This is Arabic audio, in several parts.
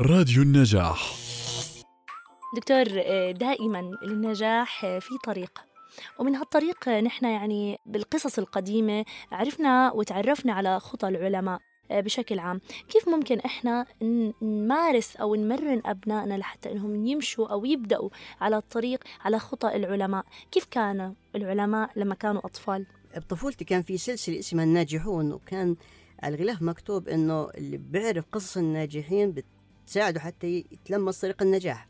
راديو النجاح. دكتور آه، دائما النجاح آه، في طريق. ومن هالطريق آه، نحن يعني بالقصص القديمة عرفنا وتعرفنا على خطى العلماء بشكل عام. كيف ممكن إحنا ن- نمارس أو نمرن أبنائنا لحتى إنهم يمشوا أو يبدأوا على الطريق على خطى العلماء؟ كيف كانوا العلماء لما كانوا أطفال؟ بطفولتي كان في سلسلة اسمها الناجحون وكان على الغلاف مكتوب إنه اللي بيعرف قصص الناجحين بتساعده حتى يتلمس طريق النجاح.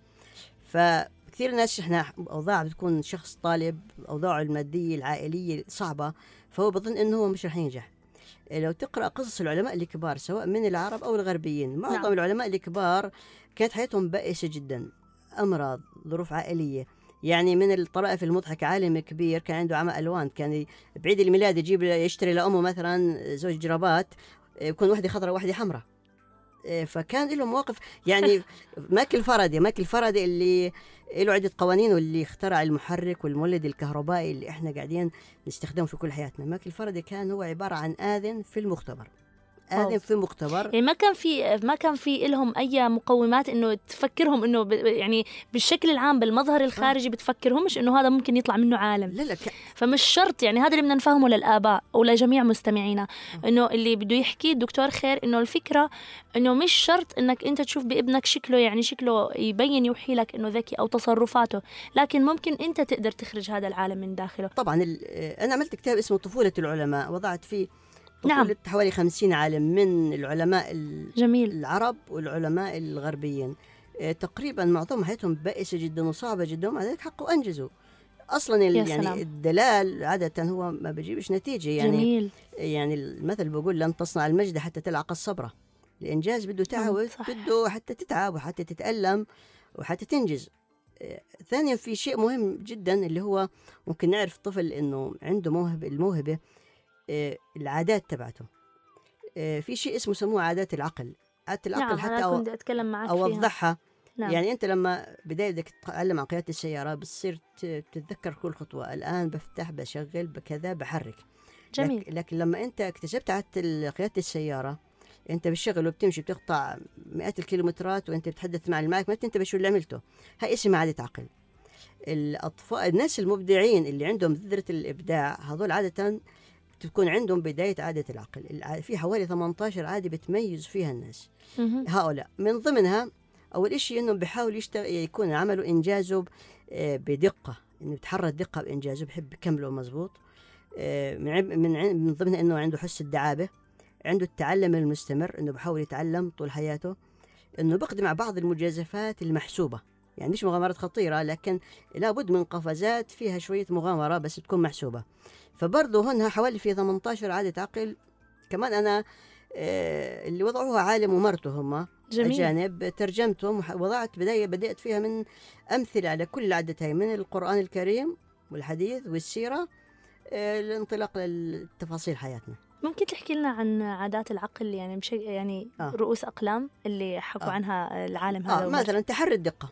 فكثير ناس إحنا اوضاع بتكون شخص طالب اوضاعه المادية العائلية صعبة فهو بظن إنه هو مش رح ينجح. لو تقرأ قصص العلماء الكبار سواء من العرب أو الغربيين معظم نعم. العلماء الكبار كانت حياتهم بائسة جدا. أمراض ظروف عائلية. يعني من الطرائف المضحكة عالم كبير كان عنده عمى ألوان. كان بعيد الميلاد يجيب يشتري لأمه مثلا زوج جرابات يكون واحدة خضراء وواحدة حمراء. إيه، فكان له مواقف. يعني ماكل فردي ماكل فردي اللي له عدة قوانين واللي اخترع المحرك والمولد الكهربائي اللي إحنا قاعدين نستخدمه في كل حياتنا. ماكل فردي كان هو عبارة عن آذن في المختبر. آذن في مختبر. يعني ما كان في ما كان في لهم أي مقومات إنه تفكرهم إنه ب يعني بالشكل العام بالمظهر الخارجي بتفكرهمش إنه هذا ممكن يطلع منه عالم. لا لا ك- فمش شرط يعني هذا اللي بدنا نفهمه للآباء ولجميع مستمعينا إنه اللي بده يحكي الدكتور خير إنه الفكرة إنه مش شرط إنك أنت تشوف بابنك شكله يعني شكله يبين يوحي لك إنه ذكي أو تصرفاته لكن ممكن أنت تقدر تخرج هذا العالم من داخله. طبعا آه، أنا عملت كتاب اسمه طفولة العلماء وضعت فيه نعم. طفولة حوالي خمسين عالم من العلماء ال- جميل العرب والعلماء الغربيين آه، تقريبا معظم حياتهم بائسة جدا وصعبة جدا ومع ذلك حققوا أنجزوا ال- يا سلام. يعني الدلال عادة هو ما بيجيبش نتيجة يعني جميل يعني المثل بقول لن تصنع المجد حتى تلعق الصبرة الإنجاز بده تعب نعم، صح. بده حتى تتعب وحتى تتألم وحتى تنجز آه، ثانيا في شيء مهم جدا اللي هو ممكن نعرف طفل إنه عنده موهبة الموهبة العادات تبعته. آه، في شيء اسمه سموه عادات العقل. عادات العقل نعم حتى أو كنت أتكلم معك فيها. أوضحها. نعم. يعني أنت لما بداية بدك تتعلم عن قيادة السيارة بتصير تتذكر كل خطوة. الآن بفتح بشغل بكذا بحرك. جميل. لك لكن لما أنت اكتسبت عادة ال- قيادة السيارة أنت بالشغل وبتمشي بتقطع مئات الكيلومترات وأنت بتحدث مع معك ما بتنتبه شو اللي عملته. هاي اسمها عادة عقل. الأطفال الناس المبدعين اللي عندهم ذرة الإبداع هذول عادة تكون عندهم بداية عادة العقل. الع- في حوالي 18 عادة بتميز فيها الناس. هؤلاء. من ضمنها أول شيء انه بيحاول يشتغل يكون عمله انجازه ب- آه، بدقة. إنه بيتحرى الدقة بإنجازه بحب يكمله مزبوط. آه، من من من ضمنها إنه عنده حس الدعابة. عنده التعلم المستمر إنه بحاول يتعلم طول حياته. إنه بقدم على بعض المجازفات المحسوبة. يعني مش مغامرات خطيرة لكن لابد من قفزات فيها شوية مغامرة بس تكون محسوبة. فبرضه هنا حوالي في 18 عاده عقل. كمان أنا آه، اللي وضعوها عالم ومرته هم. جميل. أجانب ترجمتهم وضعت بداية بدأت فيها من أمثلة على كل العادتين من القرآن الكريم والحديث والسيرة آه، الانطلاق لتفاصيل حياتنا. ممكن تحكي لنا عن عادات العقل يعني بشيء يعني آه. رؤوس أقلام اللي حكوا آه. عنها العالم هذا آه. مثلا تحري الدقة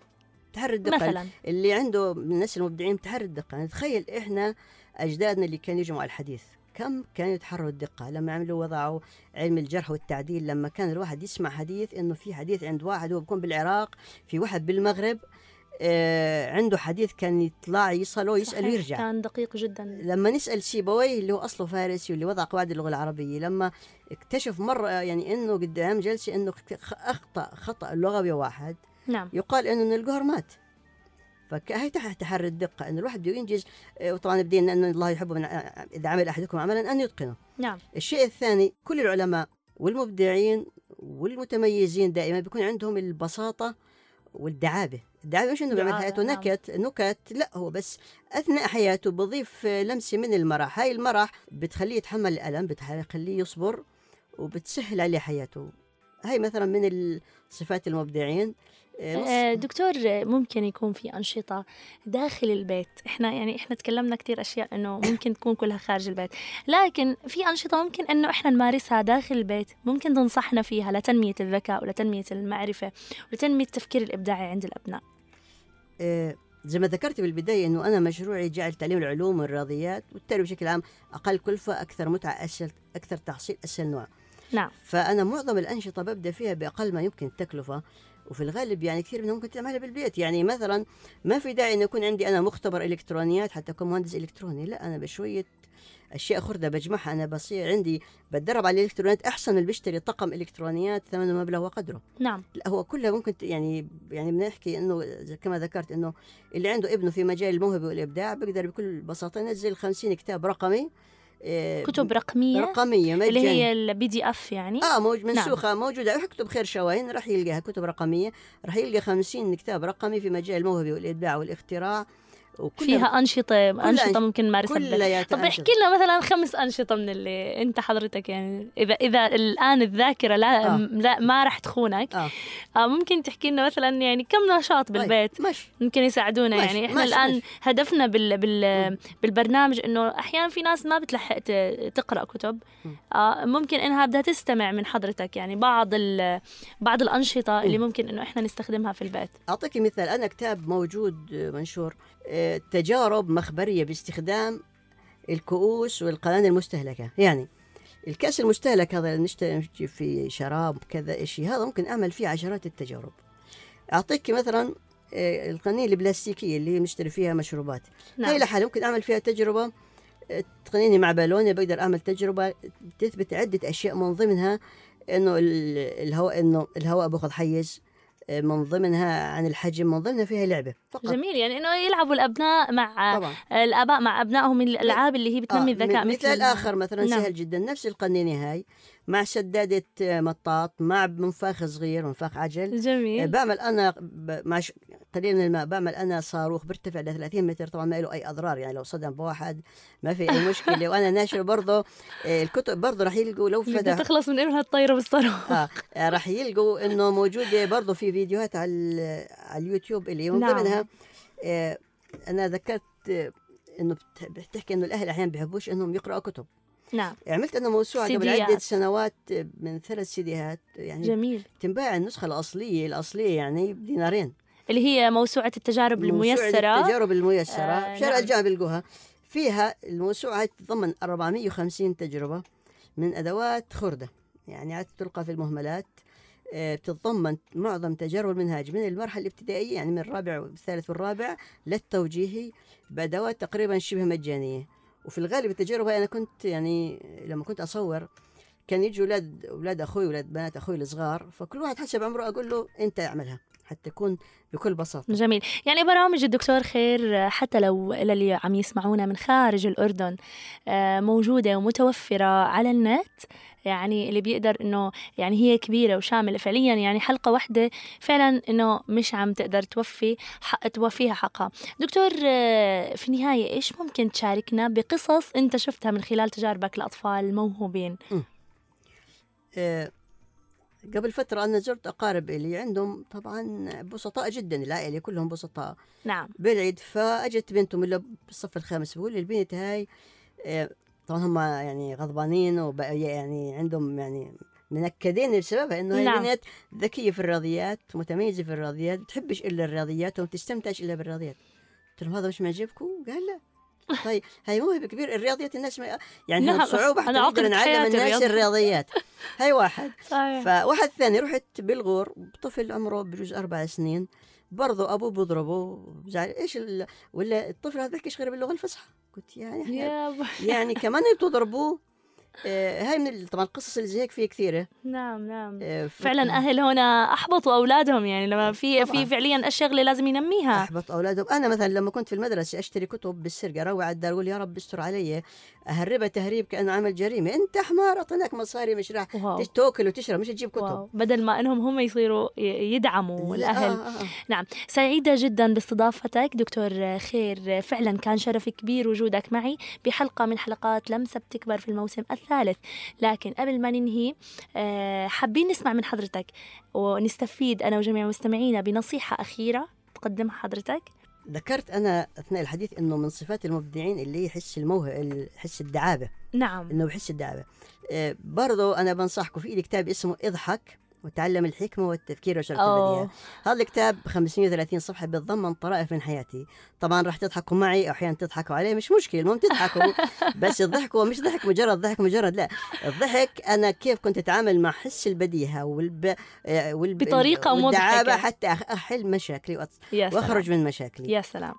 تحري الدقة مثلا. اللي عنده من الناس المبدعين تحري الدقة يعني تخيل إحنا أجدادنا اللي كانوا يجمعوا الحديث. كم كانوا يتحروا الدقة لما عملوا وضعوا علم الجرح والتعديل لما كان الواحد يسمع حديث إنه في حديث عند واحد هو بيكون بالعراق في واحد بالمغرب آه عنده حديث كان يطلع يصله يسأل ويرجع. كان دقيق جدا. لما نسأل سيبويه اللي هو أصله فارسي واللي وضع قواعد اللغة العربية لما اكتشف مرة يعني إنه قدام جلسة إنه أخطأ خطأ لغوي واحد نعم. يقال إنه من الجوهر مات. فهي تحري الدقة إنه الواحد بده ينجز آه، وطبعا بدينا ان الله يحب من آه، إذا عمل أحدكم عملا أن يتقنه. نعم. الشيء الثاني كل العلماء والمبدعين والمتميزين دائما بيكون عندهم البساطة والدعابة. الدعابة مش إنه بيعمل حياته نعم. نكت نكت لا هو بس أثناء حياته بضيف لمسة من المرح. هاي المرح بتخليه يتحمل الألم بتخليه يصبر وبتسهل عليه حياته. هاي مثلا من الصفات المبدعين. آه، آه، دكتور آه، ممكن يكون في أنشطة داخل البيت. إحنا يعني إحنا تكلمنا كتير أشياء إنه ممكن تكون كلها خارج البيت. لكن في أنشطة ممكن إنه إحنا نمارسها داخل البيت. ممكن تنصحنا فيها لتنمية الذكاء ولتنمية المعرفة ولتنمية التفكير الإبداعي عند الأبناء. زي ما ذكرت بالبداية أنه أنا مشروعي جعل تعليم العلوم والرياضيات والتربية بشكل عام أقل كلفة أكثر متعة أسهل أكثر تحصيل أسهل نوع. نعم. فأنا معظم الأنشطة ببدأ فيها بأقل ما يمكن التكلفة وفي الغالب يعني كثير منهم ممكن تعملها بالبيت. يعني مثلا ما في داعي إنه يكون عندي أنا مختبر إلكترونيات حتى أكون مهندس إلكتروني. لا أنا بشوية أشياء خردة بجمعها. أنا بصير عندي بتدرب على الإلكترونيات أحسن اللي بيشتري طقم إلكترونيات ثمنه مبلغ وقدره. نعم. لا هو كلها ممكن يعني يعني بنحكي إنه كما ذكرت إنه اللي عنده ابنه في مجال الموهبه والإبداع بيقدر بكل بساطة ينزل 50 كتاب رقمي كتب رقمية رقمية اللي مجاني هي ال PDF يعني. آه موج منسوخة موجودة. يكتب خير شواهين راح يلقاها كتب رقمية. راح يلقى 50 كتاب رقمي في مجال الموهبه والابداع والإختراع. وكلها فيها أنشطة أنشطة أنش- ممكن نمارسها بالبيت. كلها طب احكي لنا مثلا خمس أنشطة من اللي أنت حضرتك يعني إذا إذا الآن الذاكرة لا, آه. لا ما راح تخونك آه آه ممكن تحكي لنا مثلا يعني كم نشاط بالبيت طيب ماشي ممكن يساعدونا ماشي، يعني إحنا ماشي، الآن ماشي. هدفنا بال بال. بالبرنامج إنه أحيانا في ناس ما بتلحق ت- تقرأ كتب. آه ممكن إنها بدها تستمع من حضرتك يعني بعض ال بعض الأنشطة اللي مم. ممكن إنه إحنا نستخدمها في البيت أعطيك مثال أنا كتاب موجود آه، منشور آه، تجارب مخبرية باستخدام الكؤوس والقناة المستهلكة. يعني الكأس المستهلك هذا اللي نشتري فيه شراب كذا شيء هذا ممكن أعمل فيه عشرات التجارب. أعطيك مثلا آه، القنينه البلاستيكية اللي نشتري فيها مشروبات. هي نعم لحالها ممكن أعمل فيها تجربة آه، تقنيني مع بالونة بقدر أعمل تجربة تثبت عدة أشياء من ضمنها إنه ال- الهواء إنه الهواء باخذ حيز. من ضمنها عن الحجم من ضمنها فيها لعبة فقط. جميل يعني إنه يلعبوا الأبناء مع طبعا. الآباء مع أبنائهم الألعاب اللي هي بتنمي آه، الذكاء مثل ال- الآخر مثلا نعم. سهل جدا نفس القنينة هاي. مع آه، مطاط مع منفاخ صغير منفاخ عجل. جميل. بعمل أنا ب- مع قليل من الماء بعمل أنا صاروخ بيرتفع ل 30 متر. طبعا ما له أي أضرار يعني لو صدم بواحد ما في أي مشكلة. وأنا ناشر برضه آه، الكتب برضه راح يلقوا لو فتح تخلص من ابنها الطايره بالصاروخ. آه راح يلقوا إنه موجودة برضه في فيديوهات على على اليوتيوب اللي من نعم. ضمنها. آه أنا ذكرت آه، إنه بت- بتحكي إنه الأهل أحيانا بيحبوش إنهم يقرأوا كتب. نعم. عملت أنا موسوعة قبل. عدة سنوات من ثلاث سيديات يعني جميل. تنباع النسخة الأصلية الأصلية يعني بدينارين اللي هي موسوعة التجارب موسوعة الميسرة. التجارب الميسرة. آه، آه شارع نعم. الجامعة بيلقوها فيها الموسوعة هاي تتضمن 450 تجربة من أدوات خردة. يعني عاد تلقى في المهملات آه، بتتضمن معظم تجارب المنهاج من المرحلة الابتدائية يعني من الرابع والثالث والرابع للتوجيهي بأدوات تقريبا شبه مجانية. وفي الغالب التجارب هاي أنا كنت يعني لما كنت أصور كان يجوا أولاد أولاد أخوي أولاد بنات أخوي الصغار فكل واحد حسب عمره أقول له أنت اعملها. حتى تكون بكل بساطة. جميل. يعني برامج الدكتور خير حتى لو للي عم يسمعونا من خارج الأردن آه، موجودة ومتوفرة على النت. يعني اللي بيقدر إنه يعني هي كبيرة وشاملة. فعليا يعني حلقة واحدة فعلا إنه مش عم تقدر توفي حق توفيها حقها. دكتور آه، في النهاية إيش ممكن تشاركنا بقصص أنت شفتها من خلال تجاربك لاطفال الموهوبين؟ آه، قبل فترة أنا زرت أقارب إلي عندهم طبعا بسطاء جدا العائلة كلهم بسطاء نعم بالعيد فأجت بنتهم اللي بالصف الخامس بقول البنت هاي آه، طبعا هم يعني غضبانين وبقى يعني عندهم يعني منكدين بسببها إنه هي نعم. بنت ذكية في الرياضيات متميزة في الرياضيات بتحبش إلا الرياضيات وما بتستمتعش إلا بالرياضيات قلت لهم هذا مش معجبكم؟ قال لا طيب هاي موهبه كبيره الرياضيات الناس ما يعني نعم. صعوبه حتى نقدر نعلم الناس. الرياضيات هاي واحد صحيح فواحد ثاني رحت بالغور طفل عمره بجوز أربع سنين برضه أبوه بضربه بزعل إيش ال... ولا الطفل هذا بيحكيش غير باللغة الفصحى قلت يعني يا. يعني كمان بتضربوه هاي من طبعا القصص اللي زي هيك في كثيرة. نعم نعم. آه ف- فعلا أهل هنا أحبطوا أولادهم يعني لما في. في فعليا الشغله لازم ينميها. أحبط أولادهم. أنا مثلا لما كنت في المدرسة أشتري كتب بالسرقة أروح على الدار أقول يا رب استر علي أهربها تهريب كأنه عمل جريمة. أنت حمار أعطيناك مصاري مش راح تأكل وتشرب مش تجيب كتب. واو. بدل ما إنهم هم يصيروا يدعموا لا، الأهل. آه، آه. نعم. سعيدة جدا باستضافتك. دكتور خير فعلا كان شرف كبير وجودك معي. بحلقة من حلقات لمسة بتكبر في الموسم الثالث. لكن قبل ما ننهي آه، حابين نسمع من حضرتك ونستفيد أنا وجميع مستمعينا بنصيحة أخيرة تقدمها حضرتك. ذكرت أنا أثناء الحديث إنه من صفات المبدعين اللي يحس الموهبه يحس الدعابة. نعم. إنه بحس الدعابة. آه برضو أنا بنصحكم في كتاب اسمه إضحك. وتعلم الحكمة والتفكير وشرط. البديهة. هذا الكتاب 530 صفحة بيتضمن طرائف من حياتي. طبعا راح تضحكوا معي أو أحيانا تضحكوا علي مش مشكلة المهم تضحكوا. بس الضحك هو مش ضحك مجرد ضحك مجرد لا. الضحك أنا كيف كنت أتعامل مع حس البديهة والب... والب... بطريقة مضحكة. حتى أح- أحل مشاكلي وأخرج من مشاكلي. يا سلام.